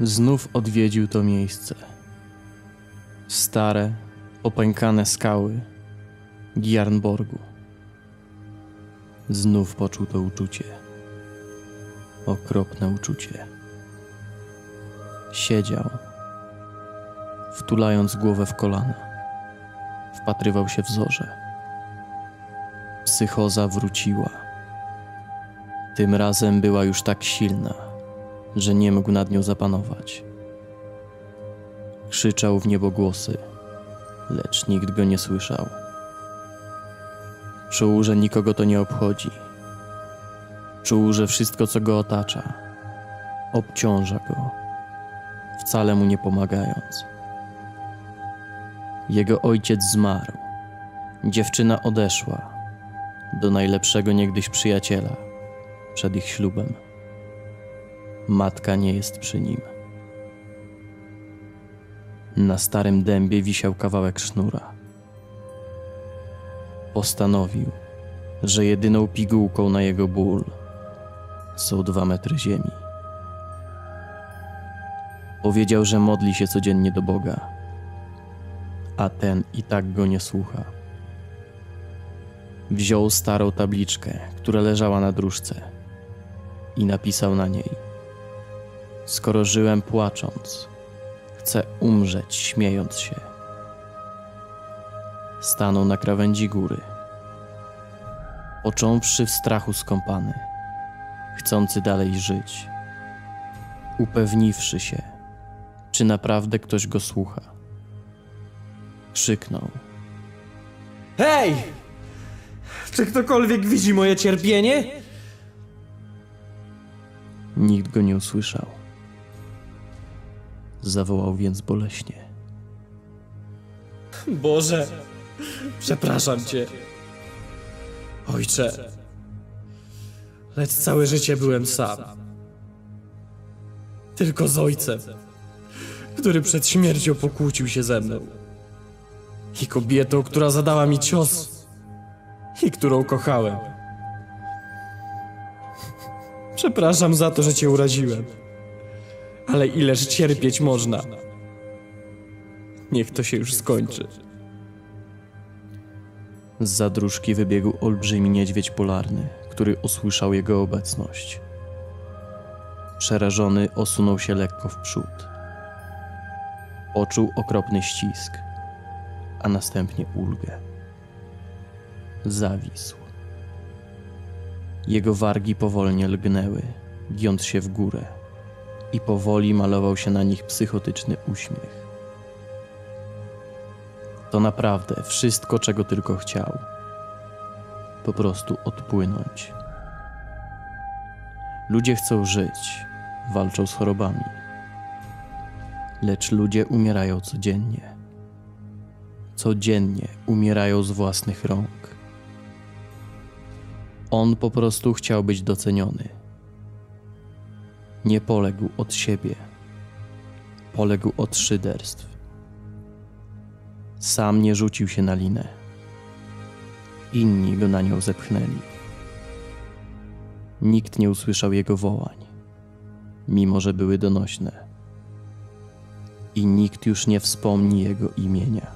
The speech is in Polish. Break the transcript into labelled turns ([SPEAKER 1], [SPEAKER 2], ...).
[SPEAKER 1] znów odwiedził to miejsce. Stare, opękane skały Gjarnborgu. Znów poczuł to uczucie. Okropne uczucie. Siedział, wtulając głowę w kolana. Wpatrywał się w zorze. Psychoza wróciła. Tym razem była już tak silna, że nie mógł nad nią zapanować. Krzyczał w niebogłosy, lecz nikt go nie słyszał. Czuł, że nikogo to nie obchodzi. Czuł, że wszystko, co go otacza, obciąża go, wcale mu nie pomagając. Jego ojciec zmarł, dziewczyna odeszła do najlepszego niegdyś przyjaciela przed ich ślubem. Matka nie jest przy nim. Na starym dębie wisiał kawałek sznura. Postanowił, że jedyną pigułką na jego ból są dwa metry ziemi. Powiedział, że modli się codziennie do Boga, a ten i tak go nie słucha. Wziął starą tabliczkę, która leżała na dróżce i napisał na niej: Skoro żyłem płacząc, chcę umrzeć śmiejąc się. Stanął na krawędzi góry, począwszy w strachu skąpany, chcący dalej żyć, upewniwszy się, czy naprawdę ktoś go słucha. Krzyknął.
[SPEAKER 2] Hej! Czy ktokolwiek widzi moje cierpienie?
[SPEAKER 1] Nikt go nie usłyszał. Zawołał więc boleśnie.
[SPEAKER 2] Boże, przepraszam cię. Ojcze, lecz całe życie byłem sam. Tylko z ojcem, który przed śmiercią pokłócił się ze mną. I kobietą, która zadała mi cios i którą kochałem. Przepraszam za to, że cię uraziłem. Ale ileż cierpieć można. Niech to się już skończy.
[SPEAKER 1] Z zadróżki wybiegł olbrzymi niedźwiedź polarny, który usłyszał jego obecność. Przerażony osunął się lekko w przód. Poczuł okropny ścisk, a następnie ulgę. Zawisł. Jego wargi powolnie lgnęły, giąc się w górę, i powoli malował się na nich psychotyczny uśmiech. To naprawdę wszystko, czego tylko chciał. Po prostu odpłynąć. Ludzie chcą żyć, walczą z chorobami. Lecz ludzie umierają codziennie. Codziennie umierają z własnych rąk. On po prostu chciał być doceniony. Nie poległ od siebie. Poległ od szyderstw. Sam nie rzucił się na linę. Inni go na nią zepchnęli. Nikt nie usłyszał jego wołań, mimo że były donośne. I nikt już nie wspomni jego imienia.